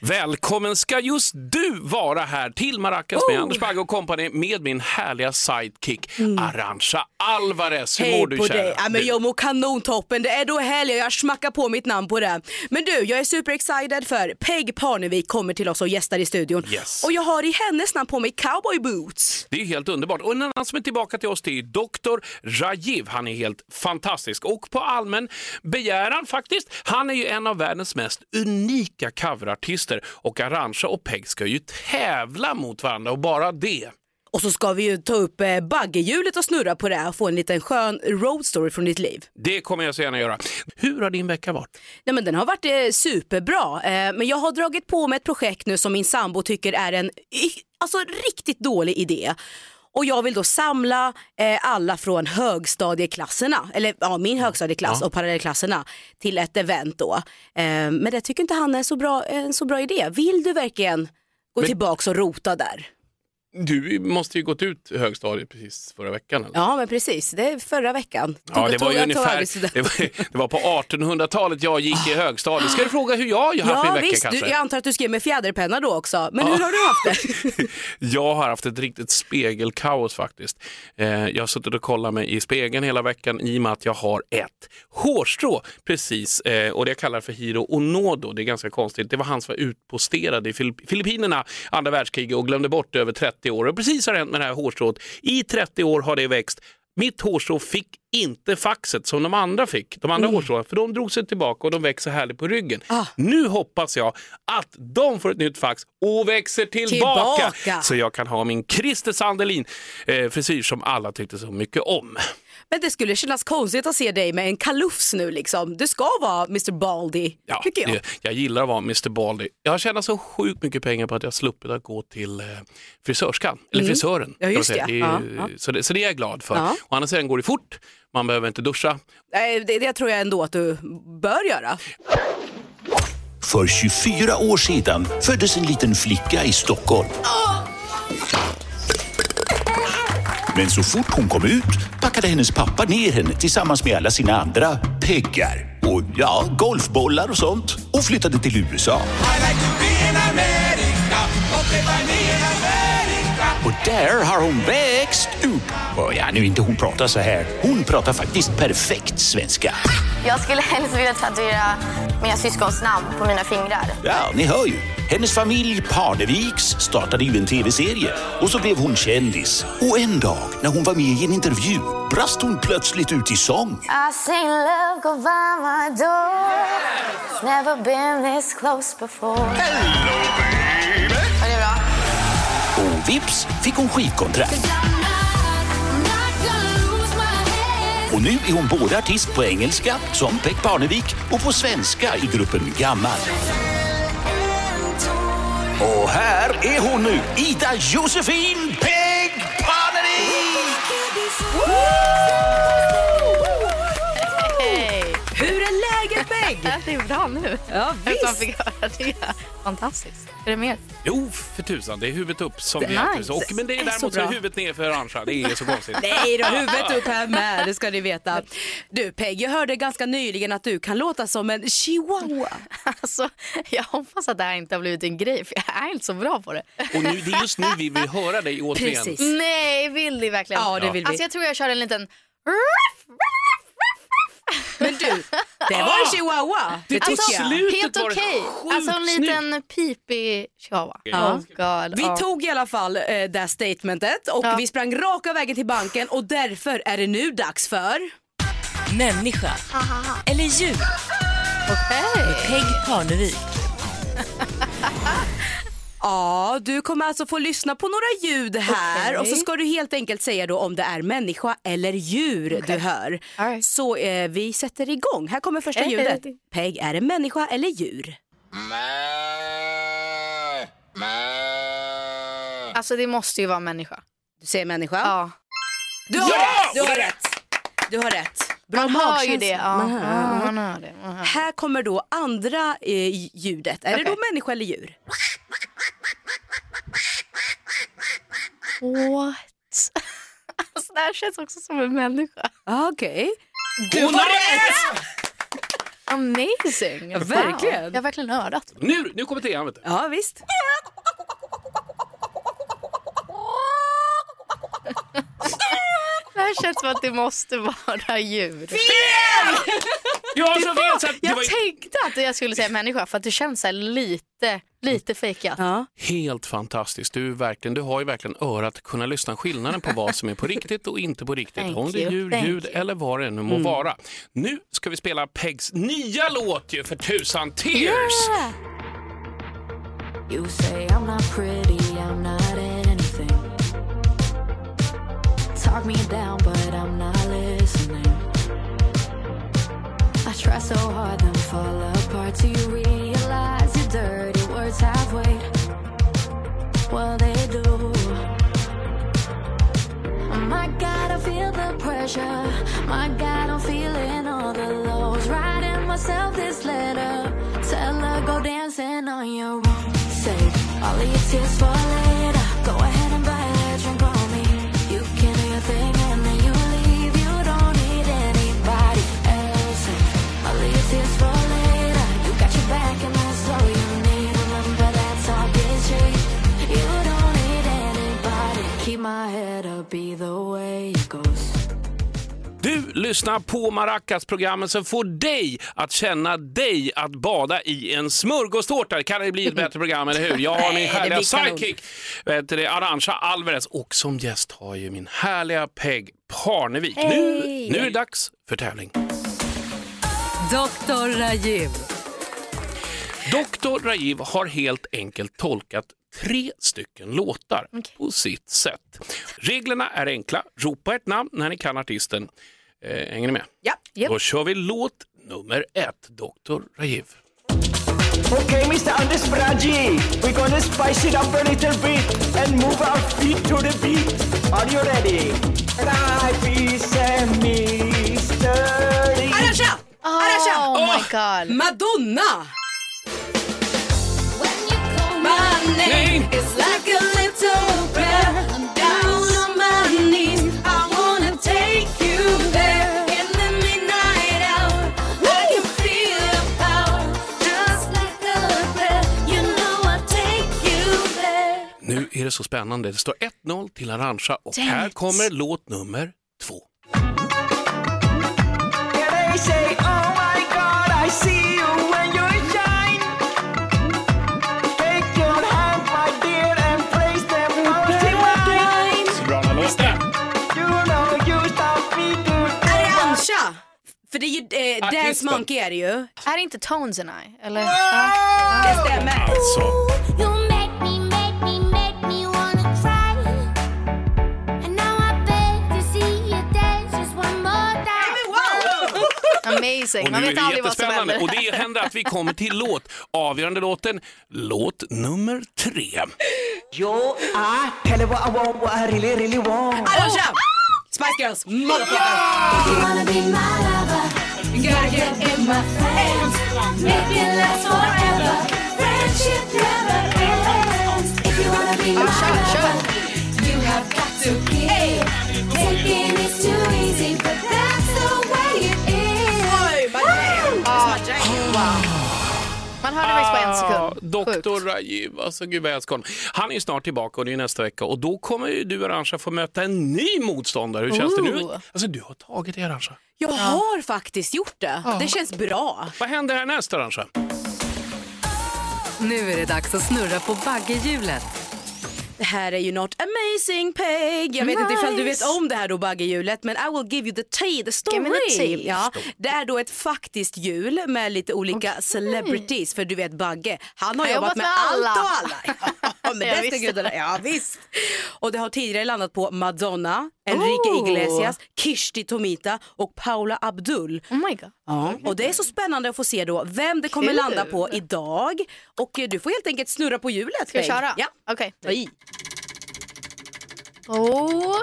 Välkommen ska just du vara här till Maracas med Anders Bagge och kompani med min härliga sidekick Arantxa Alvarez. Hur mår Hej du på kära? dig. Ja, men jag mår kanontoppen. Det är då helg och jag smackar på mitt namn på det. Men du, jag är super excited för Peg Parnevik kommer till oss och gästar i studion. Yes. Och jag har i hennes namn på mig cowboy boots. Det är helt underbart. Och en annan som är tillbaka till oss det är Dr. Rajiv. Han är helt fantastisk och på allmän begäran faktiskt. Han är ju en av världens mest unika coverartister och Arantxa och Peg ska ju tävla mot varandra och bara det. Och så ska vi ju ta upp eh, baggehjulet och snurra på det och få en liten skön road story från ditt liv. Det kommer jag så gärna göra. Hur har din vecka varit? Nej, men den har varit eh, superbra, eh, men jag har dragit på mig ett projekt nu som min sambo tycker är en alltså, riktigt dålig idé. Och jag vill då samla eh, alla från högstadieklasserna, eller ja, min högstadieklass och parallellklasserna till ett event då. Eh, men det tycker inte han är så bra, en så bra idé. Vill du verkligen gå tillbaks och rota där? Du måste ju gått ut högstadiet precis förra veckan. Eller? Ja men precis, det är förra veckan. Ja, det var ungefär, det var, det var på 1800-talet jag gick i högstadiet. Ska du fråga hur jag har haft min Ja vecka visst, kanske? du, jag antar att du skrev med fjäderpenna då också. Men hur har du haft det? Jag har haft ett riktigt spegelkaos faktiskt. Eh, jag har suttit och kollat mig i spegeln hela veckan i och med att jag har ett hårstrå precis eh, och det jag kallar för Hiro Onodo. Det är ganska konstigt. Det var han som var utposterad i Filipp- Filippinerna andra världskriget och glömde bort över 30 år. Och precis har det hänt med det här hårstrået. I 30 år har det växt. Mitt hårstrå fick inte faxet som de andra fick, de andra hårstråna, för de drog sig tillbaka och de växer härligt på ryggen. Nu hoppas jag att de får ett nytt fax och växer tillbaka, Tillbaka. så jag kan ha min Christer Sandelin eh, frisyr som alla tyckte så mycket om. Men det skulle kännas konstigt att se dig med en kalufs nu liksom. Du ska vara Mr Baldy, Ja, tycker jag. det- jag gillar att vara Mr Baldy. Jag har tjänat så sjukt mycket pengar på att jag sluppit att gå till eh, frisörskan, eller frisören. Mm. Ja, kan man just säga. det. är, Ja, ja. Så, det, så det är jag glad för. Ja. Å andra sidan går det fort, man behöver inte duscha. Nej, det, det tror jag ändå att du bör göra. För 24 år sedan föddes en liten flicka i Stockholm. Men så fort hon kom ut packade hennes pappa ner henne tillsammans med alla sina andra peggar och ja, golfbollar och sånt och flyttade till USA. Och där har hon växt upp. Och ja, nu inte hon pratar så här. Hon pratar faktiskt perfekt svenska. Jag skulle helst vilja tatuera mina syskons namn på mina fingrar. Ja, ni hör ju. Hennes familj Parneviks startade ju en tv-serie och så blev hon kändis. Och en dag när hon var med i en intervju brast hon plötsligt ut i sång. I seen love go by my door It's never been this close before bra? Och vips fick hon skivkontrakt. Och nu är hon både artist på engelska, som Peg Parnevik, och på svenska i gruppen Gammal. Och här är hon nu, Ida Josefin Peg Parnevik! Peg? Det är bra nu. Ja, visst. jag fick höra det. Fantastiskt. Är det mer? Jo, för tusan, det är huvudet upp som Det är nice. Och, men det är däremot så är huvudet ner för Arantxa. Det är så konstigt. Nej då, huvudet upp här med, det ska ni veta. Du Peg, jag hörde ganska nyligen att du kan låta som en chihuahua. Alltså, jag hoppas att det här inte har blivit en grej, för jag är inte så bra på det. Och nu, det är just nu vi vill höra dig återigen. Precis. Nej, vill ni verkligen? Ja, det vill vi. Alltså, jag tror jag kör en liten... Men du, det var en chihuahua. Det tycker Alltså, helt okej. sjukt Alltså en liten pipig chihuahua. Ja. Oh. Vi ja. tog i alla fall eh, det statementet och Ja. vi sprang raka vägen till banken och därför är det nu dags för... Människa eller djur? Okej. Peg Parnevik. Ja, du kommer alltså få lyssna på några ljud här Okej. och så ska du helt enkelt säga då om det är människa eller djur du hör. Right. Så eh, vi sätter igång. Här kommer första Eh, ljudet. eh. Peg, är det människa eller djur? Alltså det måste ju vara människa. Du säger människa. Ja. Du har Yes! rätt! Du har rätt. Du har rätt. Bra Man hör ju det. Ja. Man hör. Ja, man hör det. Man hör. Här kommer då andra eh, ljudet. Är det då människa eller djur? What? Alltså, det här känns också som en människa. Ah, Okej. Du har rätt! Amazing. Ja, verkligen. Wow. Jag har verkligen örat. Nu, nu kommer trean vet du. Ja, visst. Det här känns som att det måste vara djur. Jag har så det Jag var tänkte att jag skulle säga människa för att det känns så här lite, lite fejkat. Ja. helt fantastiskt. Du, verkligen, du har ju verkligen örat att kunna lyssna skillnaden på vad som är på riktigt och inte på riktigt. Thank Om det är djur, thank ljud you. eller vad det nu må vara. Nu ska vi spela Pegs nya låt ju för tusan, Tears! You say I'm not pretty, I'm not anything. Talk me down, but try so hard, then fall apart till you realize your dirty words have weight. Well, they do. Oh my God, I feel the pressure. My God, I'm feeling all the lows. Writing myself this letter. Tell her go dancing on your own. Save all of your tears for Du lyssnar på Maracas-programmet som får dig att känna dig att bada i en smörgåstårta. Kan det bli ett bättre program, eller hur? Jag har min det härliga sidekick, vet du det, Arantxa Alvarez och som gäst har ju min härliga Peg Parnevik. Nu, nu är det dags för tävling. Dr. Rajiv. Dr. Rajiv har helt enkelt tolkat tre stycken låtar på sitt sätt. Reglerna är enkla. Ropa ett namn när ni kan artisten. Eh, hänger ni med? Ja. Japp. Då kör vi låt nummer ett, Dr. Rajiv. Okay, Mr. Anders Braji, we're gonna spice it up a little bit and move our feet to the beat. Are you ready? Life is a mystery. Arantxa! Arantxa! Oh my god. Madonna! Nu är det så spännande. Det står 1-0 till Arantxa och Damn här it. kommer låt nummer För det är ju eh, Dance Artisten. Monkey är det ju. Är det inte Tones and I? Eller? Det stämmer. Alltså, You make me, make me, make me wanna cry. And now I beg to see you dance just one more time. Amazing. och Man nu är vet det aldrig vad som jättespännande. händer. Och det händer att vi kommer till låt. Avgörande låten, låt nummer tre. Yo, I tell you what I want, what I really, really want. Arantxa! Spice Girls, motherfucker! You wanna be my lover? You gotta get in my face. Make it last forever. Friendship never ends. If you wanna be oh, my kör, kör. lover, you have got to give. Taking is too easy, but that's Man hörde visst på en sekund. Ah, Sjukt. Dr. Rajiv, alltså gud vad jag älskar honom. Han är ju snart tillbaka och det är nästa vecka och då kommer ju du Arantxa få möta en ny motståndare. Hur känns det nu? Alltså du har tagit det Arantxa. Jag har faktiskt gjort det. Det känns bra. Vad händer härnäst Arantxa? Nu är det dags att snurra på baggehjulet. Det här är ju not amazing Peg. Jag vet inte ifall du vet Nice. om det här då baggehjulet men I will give you the tea, the story. The. Ja, det är då ett faktiskt hjul med lite olika celebrities för du vet Bagge, han har har jobbat jobbat med, med allt alla. och alla. Ja, men Jag det ska gudarna, ja visst. Och det har tidigare landat på Madonna, Enrique Oh. Iglesias, Kishti Tomita och Paula Abdul. Oh my god. Ja, och det är så spännande att få se då vem det kommer Kul. landa på idag. Och eh, du får helt enkelt snurra på hjulet. Ska Peg. köra? Ja. Okej. Oj. Oh.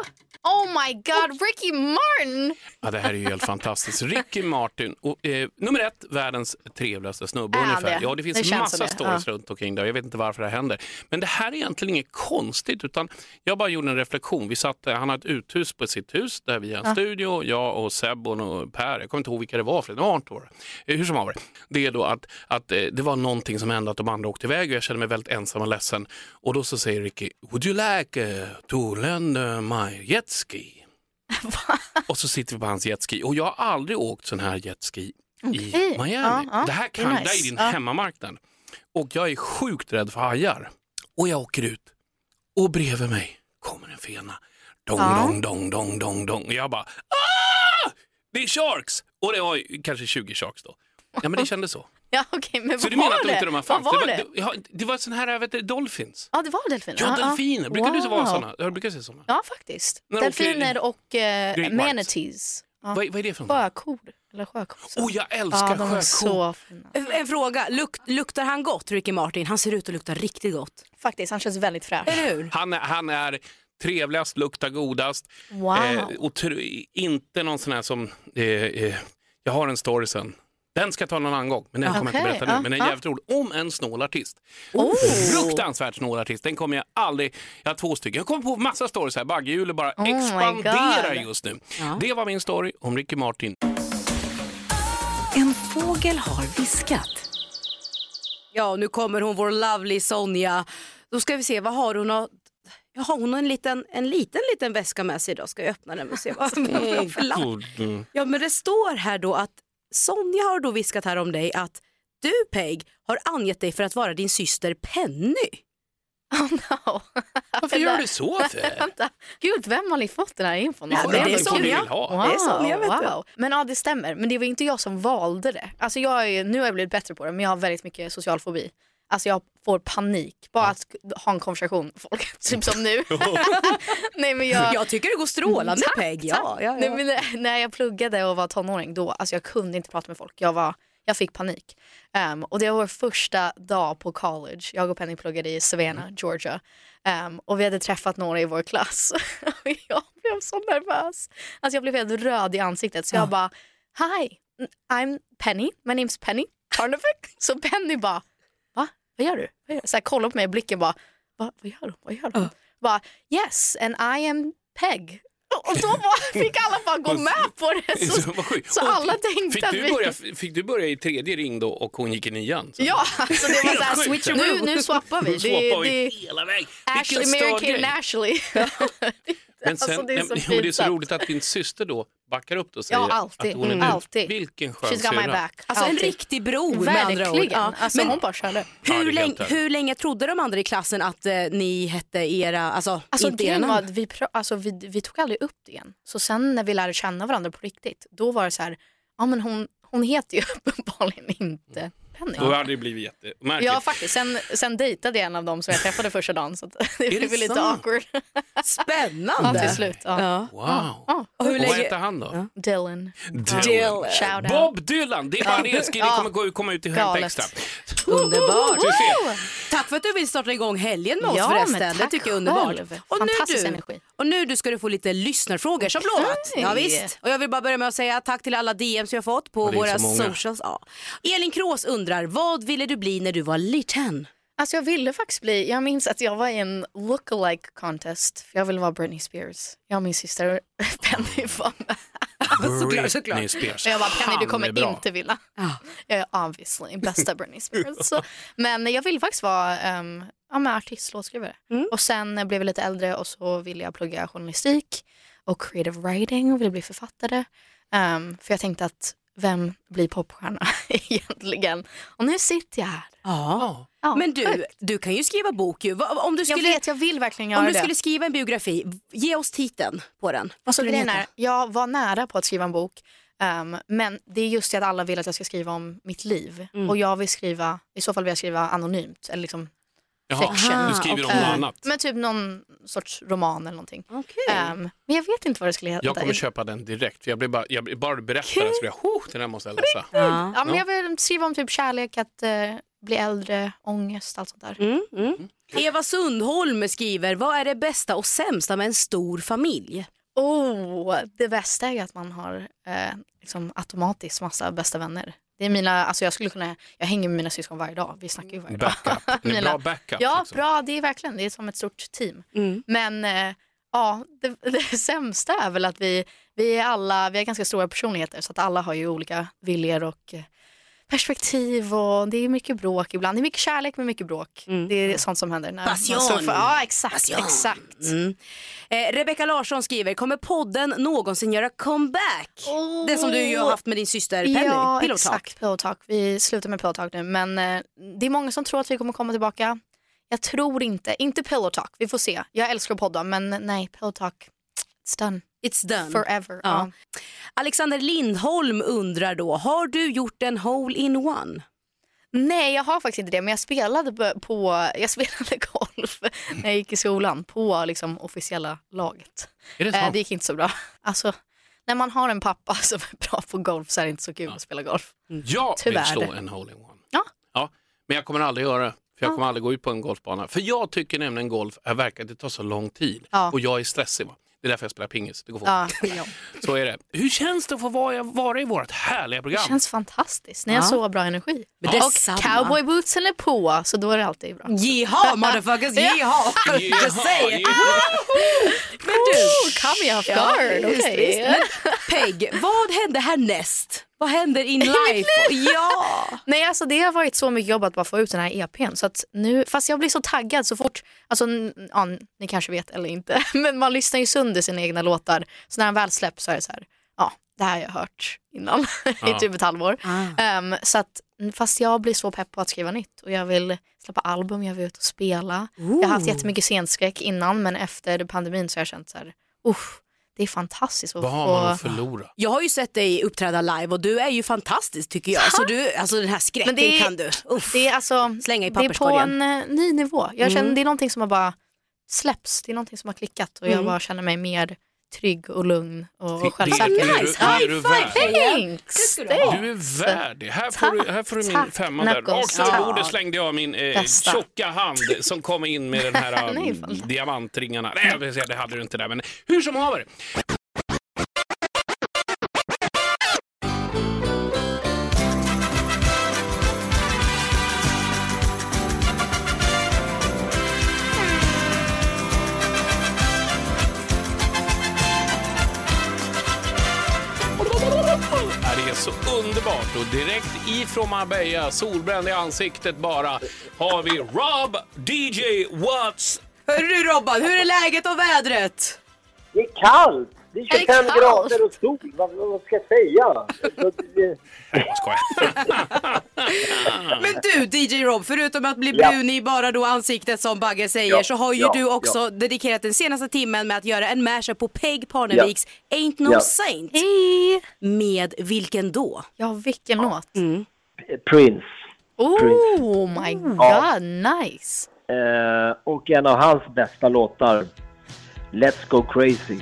Oh my god, Ricky Martin! Ja, det här är ju helt fantastiskt. Ricky Martin, och, eh, nummer ett, världens trevligaste snubbe han ungefär. det? Ja, det finns Det massa stories ja. runt omkring där. Jag vet inte varför det händer. Men det här är egentligen inget konstigt, utan jag bara gjorde en reflektion. Vi satt, eh, han har ett uthus på sitt hus där vi har en Ja. studio, jag och Seb och Per, jag kommer inte ihåg vilka det var för det var inte år. Eh, Hur som haver, det är då att, att eh, det var någonting som hände att de andra åkte iväg och jag kände mig väldigt ensam och ledsen. Och då så säger Ricky, would you like to lend my jetski? och så sitter vi på hans jetski och jag har aldrig åkt sån här jetski i Okej. Miami. Ja, det här det är kan, nice. det är din Ja. hemmamarknad. Och jag är sjukt rädd för hajar. Och jag åker ut och bredvid mig kommer en fena. Dong, Ja. dong, dong, dong, dong, dong. Och jag bara, ah! Det är sharks! Och det var kanske 20 sharks då. Ja men det kändes så. Ja okej, men Så vad du menar var att det? inte de har Vad fanns? var det? det? Var, det var sån här, vet du, dolphins. Ja, det var delfiner. Ja, delfiner. Brukar du vara Wow. såna? Jag brukar se såna. Ja, faktiskt. När de Delfiner och eh, manatees. Ja. Vad, vad är det för något? Sjökor. Eller sjökosor. Oh, jag älskar ja, de är sjökor. så fina. En- fråga, Luk, luktar han gott Ricky Martin? Han ser ut att lukta riktigt gott. Faktiskt, han känns väldigt fräsch. Eller hur? Han är, han är trevligast, luktar godast. Wow. Eh, och tr- inte någon sån här som, eh, eh, jag har en story sen. Den ska jag ta någon annan gång, men den kommer jag inte berätta nu. ja, Men den är ja. jävligt rolig. Om en snål artist. Oh. Fruktansvärt snål artist. Den kommer jag aldrig, jag har två stycken. Jag kommer på massa stories här. Baggehjulet bara Oh expanderar just nu. Det var min story om Ricky Martin. En fågel har viskat. Ja, nu kommer hon, vår lovely Sonja. Då ska vi se, vad har hon? att- Ja, har hon en liten, en liten, liten väska med sig idag? Ska jag öppna den och se vad vad har hon för lapp? Mm. Ja, men det står här då att Sonja har då viskat här om dig att du Peg har angett dig för att vara din syster Penny. Oh no. Varför gör du så för? Vänta, gud vem har ni fått den här infon? Ja, men det är Sonja. Wow, Det är Sonja, vet wow. Men ja, det stämmer. Men det var inte jag som valde det. Alltså jag är, nu har jag blivit bättre på det, men jag har väldigt mycket social fobi. Alltså jag får panik bara att ha en konversation med folk, typ som nu. Nej, men jag, Jag tycker det går strålande Tack, Peg. Ja, tack. ja, Nej, ja. men när- jag pluggade och var tonåring då, alltså jag kunde inte prata med folk. Jag, var, jag fick panik. Ehm, och det var vår första dag på college. Jag och Penny pluggade i Savannah, Georgia. Ehm, och vi hade träffat några i vår klass. och jag blev så nervös. Alltså jag blev helt röd i ansiktet. Så jag bara, hi, I'm Penny. My name's Penny Carnevik. Så Penny bara? Vad gör du? Vad gör du? Så här, kollade på mig i blicken bara, va? vad gör du? Vad gör du? Bara, yes, and I am Peg. Och då bara, fick alla bara gå med på det. Så, så alla tänkte fick att du, vi... börja, fick du börja i tredje ring då och hon gick i nian? Så. Ja, alltså det var så här, switch nu, nu swappar vi. Nu swappar vi det, hela vägen. Ashley, Mary Kate. Ashley. Men, sen, Alltså, det är så nej, men det är så roligt att din syster då backar upp och säger Ja, alltid. att hon är Mm. du. Alltid. Vilken skön She's got my back. Alltså en riktig bror med andra ord. Verkligen. Ja. Alltså, Men hon bara körde. Ja, hur, helt länge, hur länge trodde de andra i klassen att eh, ni hette era, alltså, Alltså, inte era namn? vi, alltså, vi, vi tog aldrig upp det igen. Så sen när vi lärde känna varandra på riktigt, då var det så här, ja men hon, hon heter ju uppenbarligen inte Penny. Då hade det blivit jättemärkligt. Ja faktiskt, sen, sen dejtade jag en av dem som jag träffade första dagen så det blev lite sant? awkward. Spännande! Ja, till slut. Ja. Ja. Wow. Ja. Och hur Och vad länge... heter han då? Dylan. Dylan. Shout out. Bob Dylan, det är bara Ja. det. Det kommer gå, komma ut i. Extra. Underbart! Du ser. Tack för att du vill starta igång helgen med oss Ja, förresten. Det tycker jag är underbart. Och nu, du, energi. och nu du ska du få lite lyssnarfrågor som lovat. Ja, visst. Och jag vill bara börja med att säga tack till alla DMs vi har fått på våra socials. Ja. Elin Krås undrar, vad ville du bli när du var liten? Alltså jag ville faktiskt bli, jag minns att jag var i en lookalike contest för jag ville vara Britney Spears. Jag och min syster Penny var med. Såklart, såklart. Britney Spears. Och jag bara Penny du kommer inte vilja. Jag är obviously bästa Britney Spears. Så, men jag vill faktiskt vara um, ja, men artist, låtskrivare. Och sen blev jag lite äldre och så ville jag plugga journalistik och creative writing och ville bli författare. Ehm, för jag tänkte att vem blir popstjärna egentligen? Och nu sitter jag här. Ja. Ja, Men du, du kan ju skriva bok ju. Om du Jag skulle, vet, jag vill verkligen göra om du det. skulle skriva en biografi, ge oss titeln på den. Vad Alltså, skulle den är, heta? jag var nära på att skriva en bok. ehm, men det är just det att alla vill att jag ska skriva om mitt liv. Mm. Och jag vill skriva, i så fall vill jag skriva anonymt. Eller liksom, Jaha, Fiction. du skriver om Eh, något annat. Men typ någon sorts roman eller någonting. Okej. Ehm, men jag vet inte vad det skulle heta. Jag kommer köpa den direkt. Jag blir bara, jag blir bara du berättar den så blir jag, oh, den här måste jag läsa. Ja. Ja, men jag vill skriva om typ kärlek, att eh, bli äldre, ångest, allt sånt där. Mm, mm. Eva Sundholm skriver, vad är det bästa och sämsta med en stor familj? Oh, det bästa är att man har eh, liksom automatiskt massa bästa vänner. Det är mina, alltså jag skulle kunna, jag hänger med mina syskon varje dag, vi snackar ju varje dag. Backup. En Mina- bra backup. Ja, liksom. bra, det är verkligen, det är som ett stort team. Men eh, ja, det, det sämsta är väl att vi, vi är alla, vi har ganska stora personligheter så att alla har ju olika viljor och perspektiv och det är mycket bråk ibland. Det är mycket kärlek men mycket bråk. Det är sånt som händer. När Passion. surfar. Ja, exakt. Passion. exakt. Mm. Eh, Rebecca Larsson skriver, kommer podden någonsin göra comeback? Det som du ju har haft med din syster Penny, Ja, Pillow exakt. Pillow Talk. Vi slutar med Pillow Talk nu men eh, det är många som tror att vi kommer komma tillbaka. Jag tror inte. Inte Pillow Talk, vi får se. Jag älskar att podda men nej, Pillow Talk, it's done. It's done. Forever. Ja. Alexander Lindholm undrar då, har du gjort en hole-in-one? Nej, jag har faktiskt inte det, men jag spelade på, på jag spelade golf när jag gick i skolan på liksom, officiella laget. Är det Eh, det gick inte så bra. Alltså, när man har en pappa som är bra på golf så är det inte så kul att spela golf. Jag Tyvärr. vill slå en hole-in-one. Ja. ja. Men jag kommer aldrig göra det. För jag kommer aldrig gå ut på en golfbana. För jag tycker nämligen golf är verkar det tar så lång tid. Ja. Och jag är stressig. Va? Det är därför jag spelar pingis. Det går fort. Ja, ja. Så är det. Hur känns det att få vara, vara i vårt härliga Det program? känns fantastiskt. Ni har Ja. så bra energi. Men och cowboybootsen är på, så då är det alltid bra. Yeehaw motherfuckers! Just saying. Men du, Come you off Ja, guard. det. Men Peg, vad händer härnäst? Vad händer in life? ja! Nej, alltså det har varit så mycket jobb att bara få ut den här EPn. Så att nu, fast jag blir så taggad så fort, alltså, ja, ni kanske vet eller inte, men man lyssnar ju sönder sina egna låtar. Så när den väl släpps så är det så här, ja, det här har jag hört innan i Ja. typ ett halvår. Ah. Ehm, så att, fast jag blir så pepp på att skriva nytt och jag vill släppa album, jag vill ut och spela. Jag har haft jättemycket scenskräck innan men efter pandemin så har jag känt så här, usch, det är fantastiskt att Vad har man få... att förlora? Jag har ju sett dig uppträda live och du är ju fantastisk tycker jag. Så du, alltså den här skräcken är- kan du. Uff. Det är alltså Slänga i det är på papperskorgen. en eh, ny nivå. Jag känner, Mm. Det är någonting som har bara släpps. Det är någonting som har klickat och jag Mm. bara känner mig mer trygg och lugn och självsäker. Nice. High du five. Thanks! du är värd det. Här får du, här får du min femma där. Rakt över bordet slängde jag min eh, tjocka hand som kom in med den här Nej, um, fan. diamantringarna. Nej, det hade du inte där, men hur som haver. Direkt ifrån Marbella, solbränd i ansiktet bara, har vi Rob DJ Watts. Hörru du Robban, hur är läget och vädret? Det är kallt! Det är det 25 kallt? grader och sol. Vad, vad ska jag säga? Det- Jag skojar. Men du DJ Rob, förutom att bli Ja. brun i bara då ansiktet som Bagge säger Ja, så har ju ja, du också ja. dedikerat den senaste timmen med att göra en mashup på Peg Parneviks Ain't No Ja. Saint. Hej! Med vilken då? Ja, vilken låt. Prince. Oh my god, Ja. nice. Eh, och en av hans bästa låtar, Let's Go Crazy.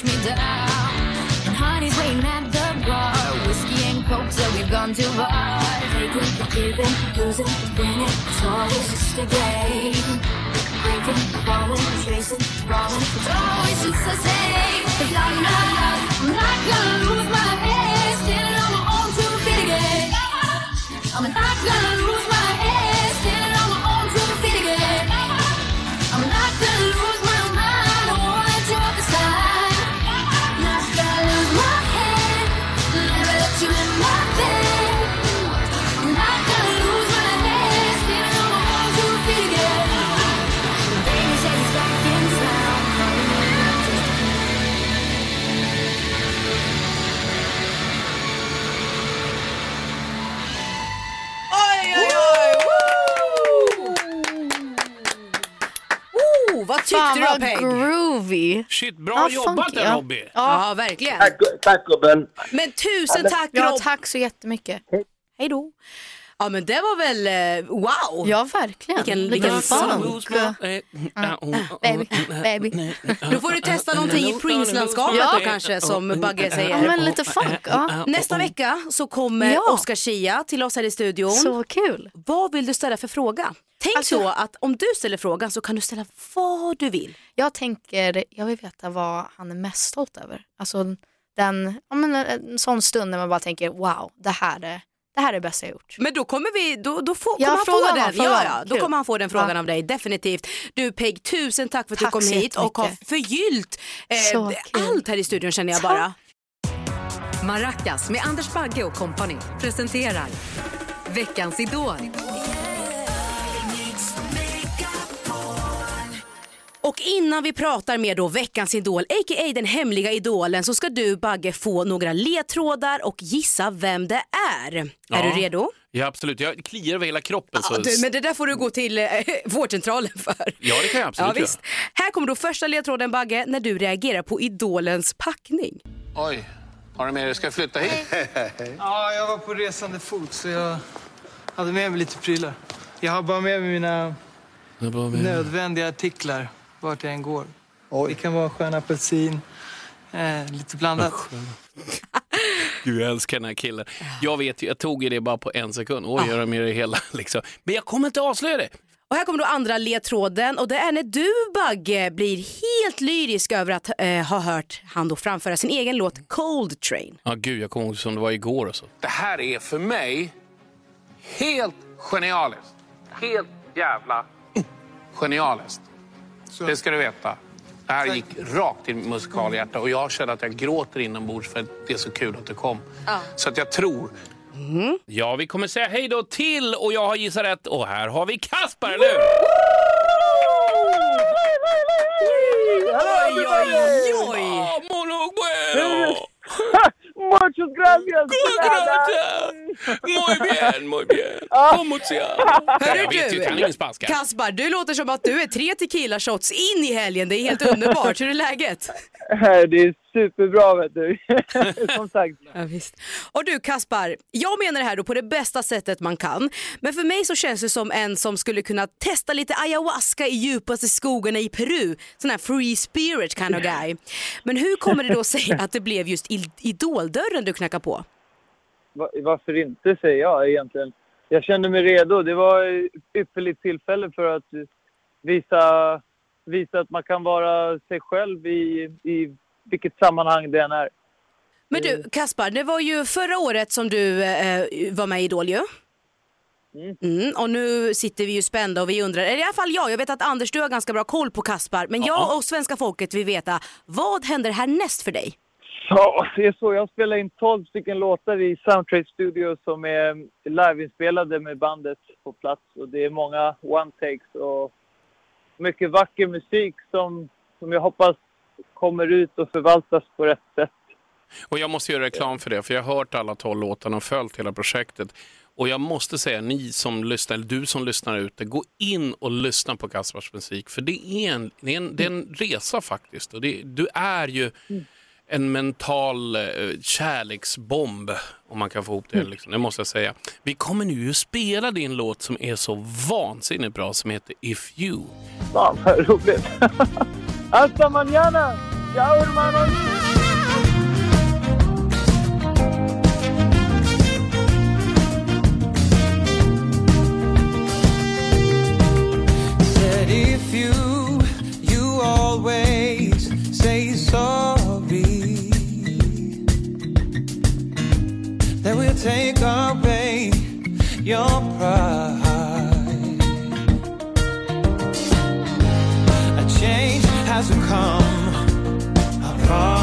Push me down, and honey's waiting at the bar. Whiskey and coke till we've gone too far. Taking, giving, losing, winning, it's always just a game. Breaking, falling, chasing, falling, it's always just the same. I'm not, I'm not vad Peg? groovy. Shit, bra Ja, jobbat funky, där ja. Robby. Ja, verkligen. Tack, tack gubben. Men tusen tack Ja, Rob. tack så jättemycket. Hej då. Ja men det var väl eh, wow. Ja, verkligen. Vilken- Vilken funk. Baby, baby. Då får du testa någonting i Prince-landskapet Ja. då kanske som Bagge Ja, säger. men lite funk. Ja. Nästa vecka så kommer Ja. Oscar Schia till oss här i studion. Så kul. Vad vill du ställa för fråga? Tänk Alltså- så att om du ställer frågan så kan du ställa vad du vill. Jag tänker, jag vill veta vad han är mest stolt över. Alltså den, ja, men en sån stund när man bara tänker wow, det här är det här är det bästa jag gjort. Men då kommer vi, då, då får, Ja, kommer han få den. fråga Ja, honom. ja, då Kul. kommer han få den frågan Ja. av dig, definitivt. Du Peg, tusen tack för att Tack du kom hit och har förgyllt eh, allt här i studion känner jag bara. Maracas med Anders Bagge och kompani presenterar Veckans Idol. Och innan vi pratar med då veckans idol, a.k.a. den hemliga idolen, så ska du Bagge få några ledtrådar och gissa vem det är. Är Ja. du redo? Ja, absolut. Jag kliar över hela kroppen. Ja, så... du, men det där får du gå till eh, vårdcentralen för. Ja, det kan jag absolut ja, visst. Här kommer då första ledtråden Bagge, när du reagerar på idolens packning. Oj, har du med dig? Ska jag flytta hit? Ja, jag var på resande fot så jag hade med mig lite prylar. Jag har bara med mig mina nödvändiga artiklar vart jag än går. Det kan vara skön apelsin, eh, lite blandat. Gud, jag älskar den här killen. Jag vet ju, jag tog ju det bara på en sekund. Oj, jag har med det hela liksom. Men jag kommer inte avslöja det. Och här kommer då andra ledtråden och det är när du Bagge blir helt lyrisk över att eh, ha hört han då framföra sin egen låt Cold Train. Ja, gud, jag kommer ihåg som det var igår och så. Det här är för mig helt genialiskt. Helt jävla genialiskt. Det ska du veta. Det här gick rakt i mitt musikalhjärta och jag känner att jag gråter inombords för att det är så kul att det kom. Så att jag tror Ja, vi kommer säga hej då till och jag har gissat rätt. Och här har vi Kasper, eller hur? Oj, oj, oj! Muchos gracias! Muy bien, muy bien. Como. Hörru Jag vet ju, jag kan ingen spanska. Kaspar, du låter som att du är tre tequila shots in i helgen. Det är helt underbart. Hur är läget? Det är superbra vet du. Som sagt. Ja, visst. Och du Kaspar, jag menar det här då på det bästa sättet man kan. Men för mig så känns det som en som skulle kunna testa lite ayahuasca i djupaste skogarna i Peru. Sån här free spirit kind of guy. Men hur kommer det då sig att det blev just idoldörren du knackar på? Va- Varför inte säger jag egentligen. Jag kände mig redo. Det var ett ypperligt tillfälle för att visa, visa att man kan vara sig själv i, i vilket sammanhang det än är. Men du Kaspar, det var ju förra året som du eh, var med i Idol ju. Mm, och nu sitter vi ju spända och vi undrar, eller i alla fall jag, jag vet att Anders du har ganska bra koll på Kaspar, men jag och svenska folket vill veta, vad händer härnäst för dig? Ja, det är så. Jag spelar in 12 stycken låtar i Soundtrack Studio som är liveinspelade med bandet på plats. Och det är många one-takes och mycket vacker musik som, som jag hoppas kommer ut och förvaltas på rätt sätt. Och jag måste göra reklam för det, för jag har hört alla tolv låtarna och följt hela projektet. Och jag måste säga, ni som lyssnar, eller du som lyssnar ute, gå in och lyssna på Kaspars musik. För det är en, det är en, det är en resa faktiskt. Och det, du är ju en mental eh, kärleksbomb, om man kan få ihop det. Liksom. Det måste jag säga. Vi kommer nu ju spela din låt som är så vansinnigt bra, som heter If You. Fan vad roligt! Hasta mañana! Ciao hermanos! Said if you, you always say sorry, then we'll take away your pride. rise will come. I promise.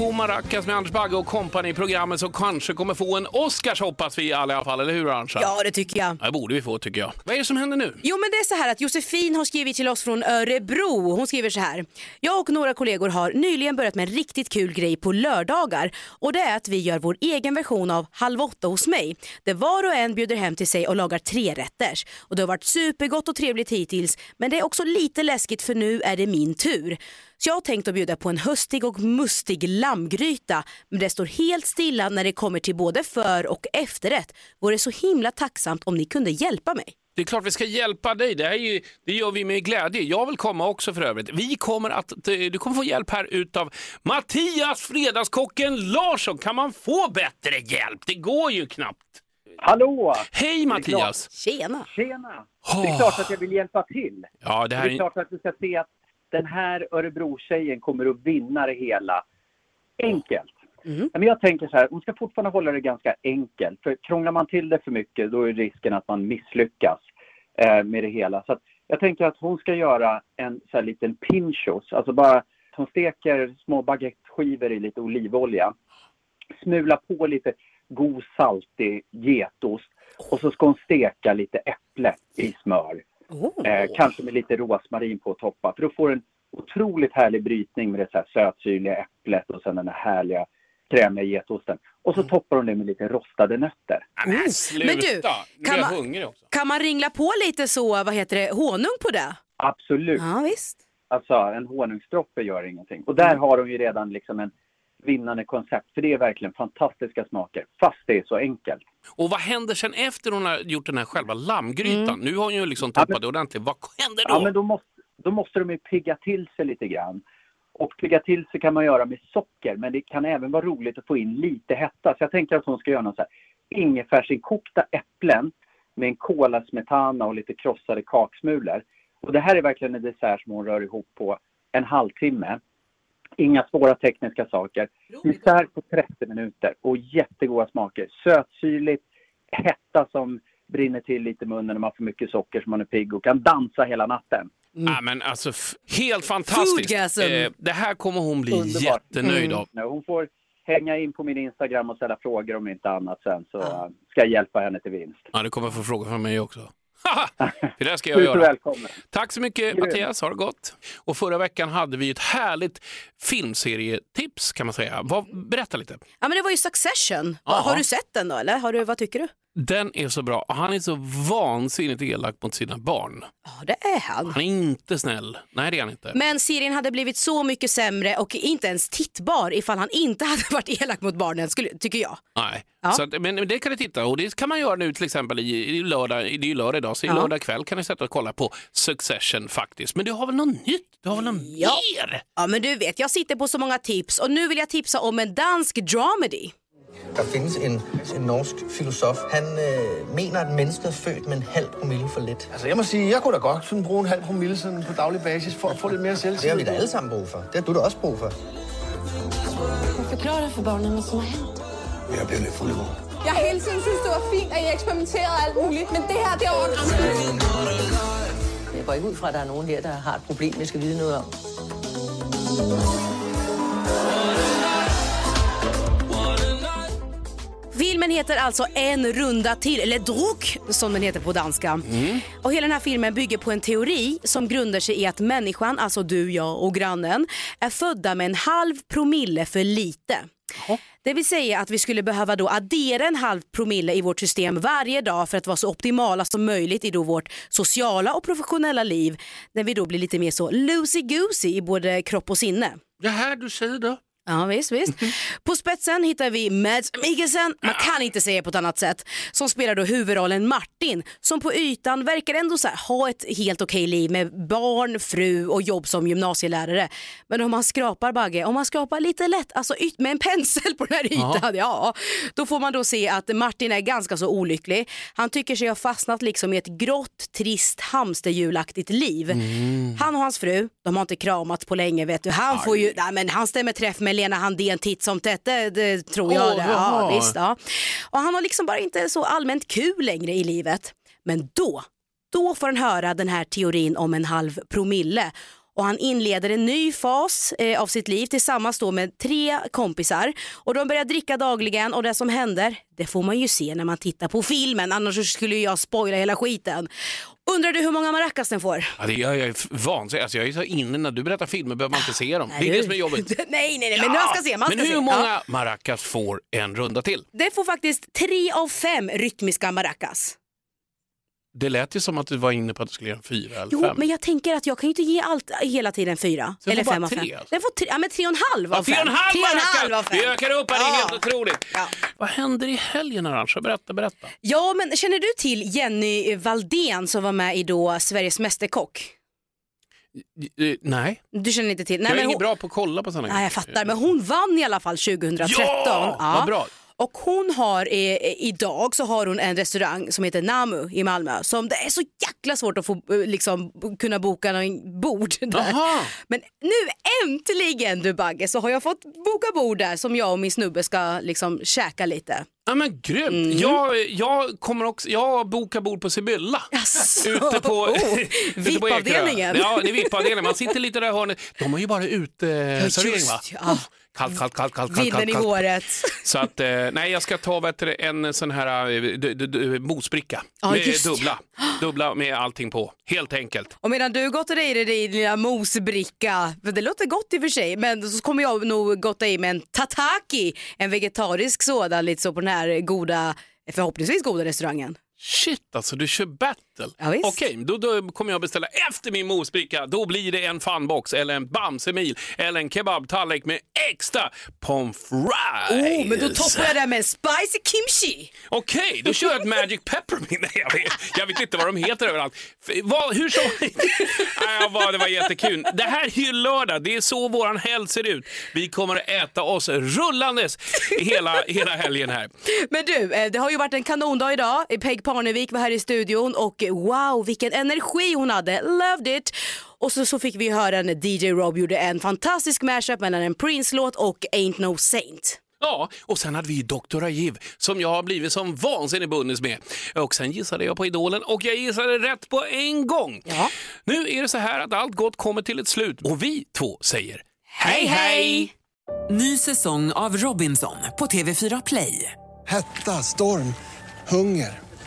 På Maracas med Anders Bagge och kompani programmet som kanske kommer få en Oscars hoppas vi alla i alla fall, eller hur Arantxa? Ja, det tycker jag. Det borde vi få tycker jag. Vad är det som händer nu? Jo men det är så här att Josefin har skrivit till oss från Örebro. Hon skriver så här. Jag och några kollegor har nyligen börjat med en riktigt kul grej på lördagar och det är att vi gör vår egen version av Halv åtta hos mig. Där var och en bjuder hem till sig och lagar tre rätters. Och det har varit supergott och trevligt hittills men det är också lite läskigt för nu är det min tur. Så jag har tänkt att bjuda på en höstig och mustig lammgryta men det står helt stilla när det kommer till både för och efterrätt. Vore så himla tacksamt om ni kunde hjälpa mig. Det är klart vi ska hjälpa dig. Det, här är ju, det gör vi med glädje. Jag vill komma också för övrigt. Vi kommer att, du kommer få hjälp här utav Mattias Fredagskocken Larsson. Kan man få bättre hjälp? Det går ju knappt. Hallå! Hej Mattias! Tjena! Tjena! Det är klart att jag vill hjälpa till. Ja, det här är klart att du ska se att den här Örebro-tjejen kommer att vinna det hela. Enkelt. Men jag tänker så här, hon ska fortfarande hålla det ganska enkelt. För krånglar man till det för mycket då är risken att man misslyckas eh, med det hela. Så jag tänker att hon ska göra en så här liten pinchos. Alltså bara, hon steker små baguetteskivor i lite olivolja. Smula på lite god saltig getost. Och så ska hon steka lite äpple i smör. Eh, kanske med lite rosmarin på att toppa. För då får du en otroligt härlig brytning med det så här sötsyrliga äpplet och sen den här härliga krämiga getosten. Och så toppar hon det med lite rostade nötter. Men sluta! Men du, kan man- hungrig också. Kan man ringla på lite så, vad heter det, honung på det? Absolut. Ja, visst. Alltså en honungsdroppe gör ingenting. Och där har hon ju redan liksom en vinnande koncept. För det är verkligen fantastiska smaker. Fast det är så enkelt. Och vad händer sen efter hon har gjort den här själva lammgrytan? Mm. Nu har hon ju liksom toppat det ordentligt. Vad händer då? Ja, men då måste, då måste de ju pigga till sig lite grann. Och pigga till sig kan man göra med socker, men det kan även vara roligt att få in lite hetta. Så jag tänker att hon ska göra något så här ingefärsinkokta äpplen med en kolasmetana och lite krossade kaksmulor. Och det här är verkligen en dessert som hon rör ihop på en halvtimme. Inga svåra tekniska saker. Dessert på 30 minuter och jättegoda smaker. Sötsyrligt, hetta som brinner till lite i munnen när man får mycket socker så man är pigg och kan dansa hela natten. Ja, men alltså, helt fantastiskt. Eh, det här kommer hon bli Underbart. jättenöjd av. Ja, Hon får hänga in på min Instagram och ställa frågor om inte annat sen så äh, ska jag hjälpa henne till vinst. Ja, du kommer få frågor från mig också. Det där ska jag göra. välkommen. Tack så mycket Grymt. Mattias, ha det gott. Och förra veckan hade vi ett härligt filmserietips kan man säga. Vad, berätta lite. Ja men det var ju Succession. Ja. Har du sett den då eller? Har du, vad tycker du? Den är så bra. Han är så vansinnigt elak mot sina barn. Ja det är han. Han är inte snäll. Nej, det är han inte. Men serien hade blivit så mycket sämre och inte ens tittbar ifall han inte hade varit elak mot barnen, skulle, tycker jag. Nej. Ja. Så att, men men det kan ni titta och det kan man göra nu till exempel i, i lördag, det är ju lördag idag, så i Ja. lördag kväll kan ni sätta och kolla på Succession faktiskt. Men du har väl något nytt? Du har väl något Ja. mer? Ja men du vet, jag sitter på så många tips och nu vill jag tipsa om en dansk dramedy. Der findes en, en norsk filosof. Han øh, mener, at mennesket er født med en halv promille for lidt. Altså, jeg må sige, jeg kunne da godt sådan bruge en halv promille sådan på daglig basis for at få lidt mere selvtillid. Det har vi da alle sammen brug for. Det har du da også brug for. Förklara för barnen vad som har hänt. Jeg blev lidt fuld i morgen. Jeg har hele tiden synes det var fint, at I eksperimenterede alt muligt, men det her, det er over. Jeg går ikke ud fra, at der er nogen her, der har et problem, jeg skal vide noget om. Heter alltså En runda till, eller Druk som den heter på danska. Och hela den här filmen bygger på en teori som grundar sig i att människan, alltså du, jag och grannen, är födda med en halv promille för lite. Det vill säga att vi skulle behöva då addera en halv promille i vårt system varje dag för att vara så optimala som möjligt i då vårt sociala och professionella liv. När vi då blir lite mer så loosey-goosey i både kropp och sinne. Det här du säger då? Ja visst, visst. På spetsen hittar vi Mads Mikkelsen, man kan inte säga på ett annat sätt, som spelar då huvudrollen Martin som på ytan verkar ändå så här, ha ett helt okej liv med barn, fru och jobb som gymnasielärare. Men om man skrapar Bagge, om man skrapar lite lätt, alltså med en pensel på den här ytan, ja. då får man då se att Martin är ganska så olycklig. Han tycker sig ha fastnat liksom i ett grått, trist, hamsterhjulaktigt liv. Han och hans fru, de har inte kramats på länge vet du. Han får ju, nej, men han stämmer träff med Lena Handén titt som tätt, det, tror jag. Åh, det. Ja, visst, ja. Och han har liksom bara inte så allmänt kul längre i livet. Men då, då får han höra den här teorin om en halv promille. Och han inleder en ny fas eh, av sitt liv tillsammans då med tre kompisar och de börjar dricka dagligen och det som händer det får man ju se när man tittar på filmen annars skulle jag spoila hela skiten. Undrar du hur många maracas den får? Ja, det jag, jag är vansinnig. Alltså, jag är så inne när du berättar filmer behöver man inte se dem. Det är det som är jobbigt. nej, nej, nej, men man ska se. Man Men ska hur se. många Ja. maracas får en runda till? Det får faktiskt tre av fem rytmiska maracas. Det lät ju som att du var inne på att du skulle ge en fyra eller Jo, fem. men jag tänker att jag kan ju inte ge allt hela tiden fyra. Så eller fem av fem. tre, alltså? Den får tre, ja, men tre och en halv Ja, av tre fem. och en halv Tre och en halv av fem. Vi ökar upp här, det är Ja. helt otroligt. Vad händer i helgen Arantxa? Berätta, berätta. Ja, men känner du till Jenny Valdén som var med i då Sveriges Mästerkock? Eh, Nej, Du känner inte till? Nej, jag är men hon... bra på att kolla på sådana Nej, jag fattar. Men hon vann i alla fall 2013. Ja, vad bra. Och hon har eh, idag så har hon en restaurang som heter Namu i Malmö som det är så jäkla svårt att få eh, liksom kunna boka någon bord där. Jaha. Men nu äntligen du Bagge så har jag fått boka bord där som jag och min snubbe ska liksom käka lite. Ja men grymt. Mm. Jag, jag kommer också, jag bokar bord på Sibylla. Ute på, Oh, VIP-avdelningen. Ja, det är VIP-avdelningen. Man sitter lite där i hörnet. De har ju bara uteservering just, va? ja. Kallt, kallt, kallt, kallt, kallt, Vinden i kallt. håret. Så att, eh, nej jag ska ta vet du, en sån här eh, d- d- d- mosbricka. Ja, med just det. dubbla. Dubbla med allting på. Helt enkelt. Och medan du gottar i dig din lilla mosbricka, för det låter gott i och för sig, men så kommer jag nog gotta i mig en tataki, en vegetarisk sådan, lite så på den här goda, förhoppningsvis goda restaurangen. Shit alltså, du kör battle. Ja, visst. Okej, då, då kommer jag beställa efter min mosbricka. Då blir det en funbox eller en bamsemil eller en kebabtallrik med extra pommes frites. Oh, men då toppar jag det med spicy kimchi. Okej, då kör jag ett magic peppermint. Nej, jag, vet, jag vet inte vad de heter överallt. Vad, hur som Nej, Det var jättekul. Det här är ju lördag, det är så våran helg ser ut. Vi kommer att äta oss rullandes hela, hela helgen här. Men du, eh, det har ju varit en kanondag idag. Peg Parnevik var här i studion och wow vilken energi hon hade. Loved it! Och så, så fick vi höra när DJ Rob gjorde en fantastisk mashup mellan en Prince-låt och Ain't No Saint. Ja, och sen hade vi Dr. Ajiv som jag har blivit som vansinnig bunnis med. Och sen gissade jag på Idolen och jag gissade rätt på en gång. Nu är det så här att allt gott kommer till ett slut och vi två säger hej hej! Ny säsong av Robinson på TV4 Play. Hetta, storm, hunger.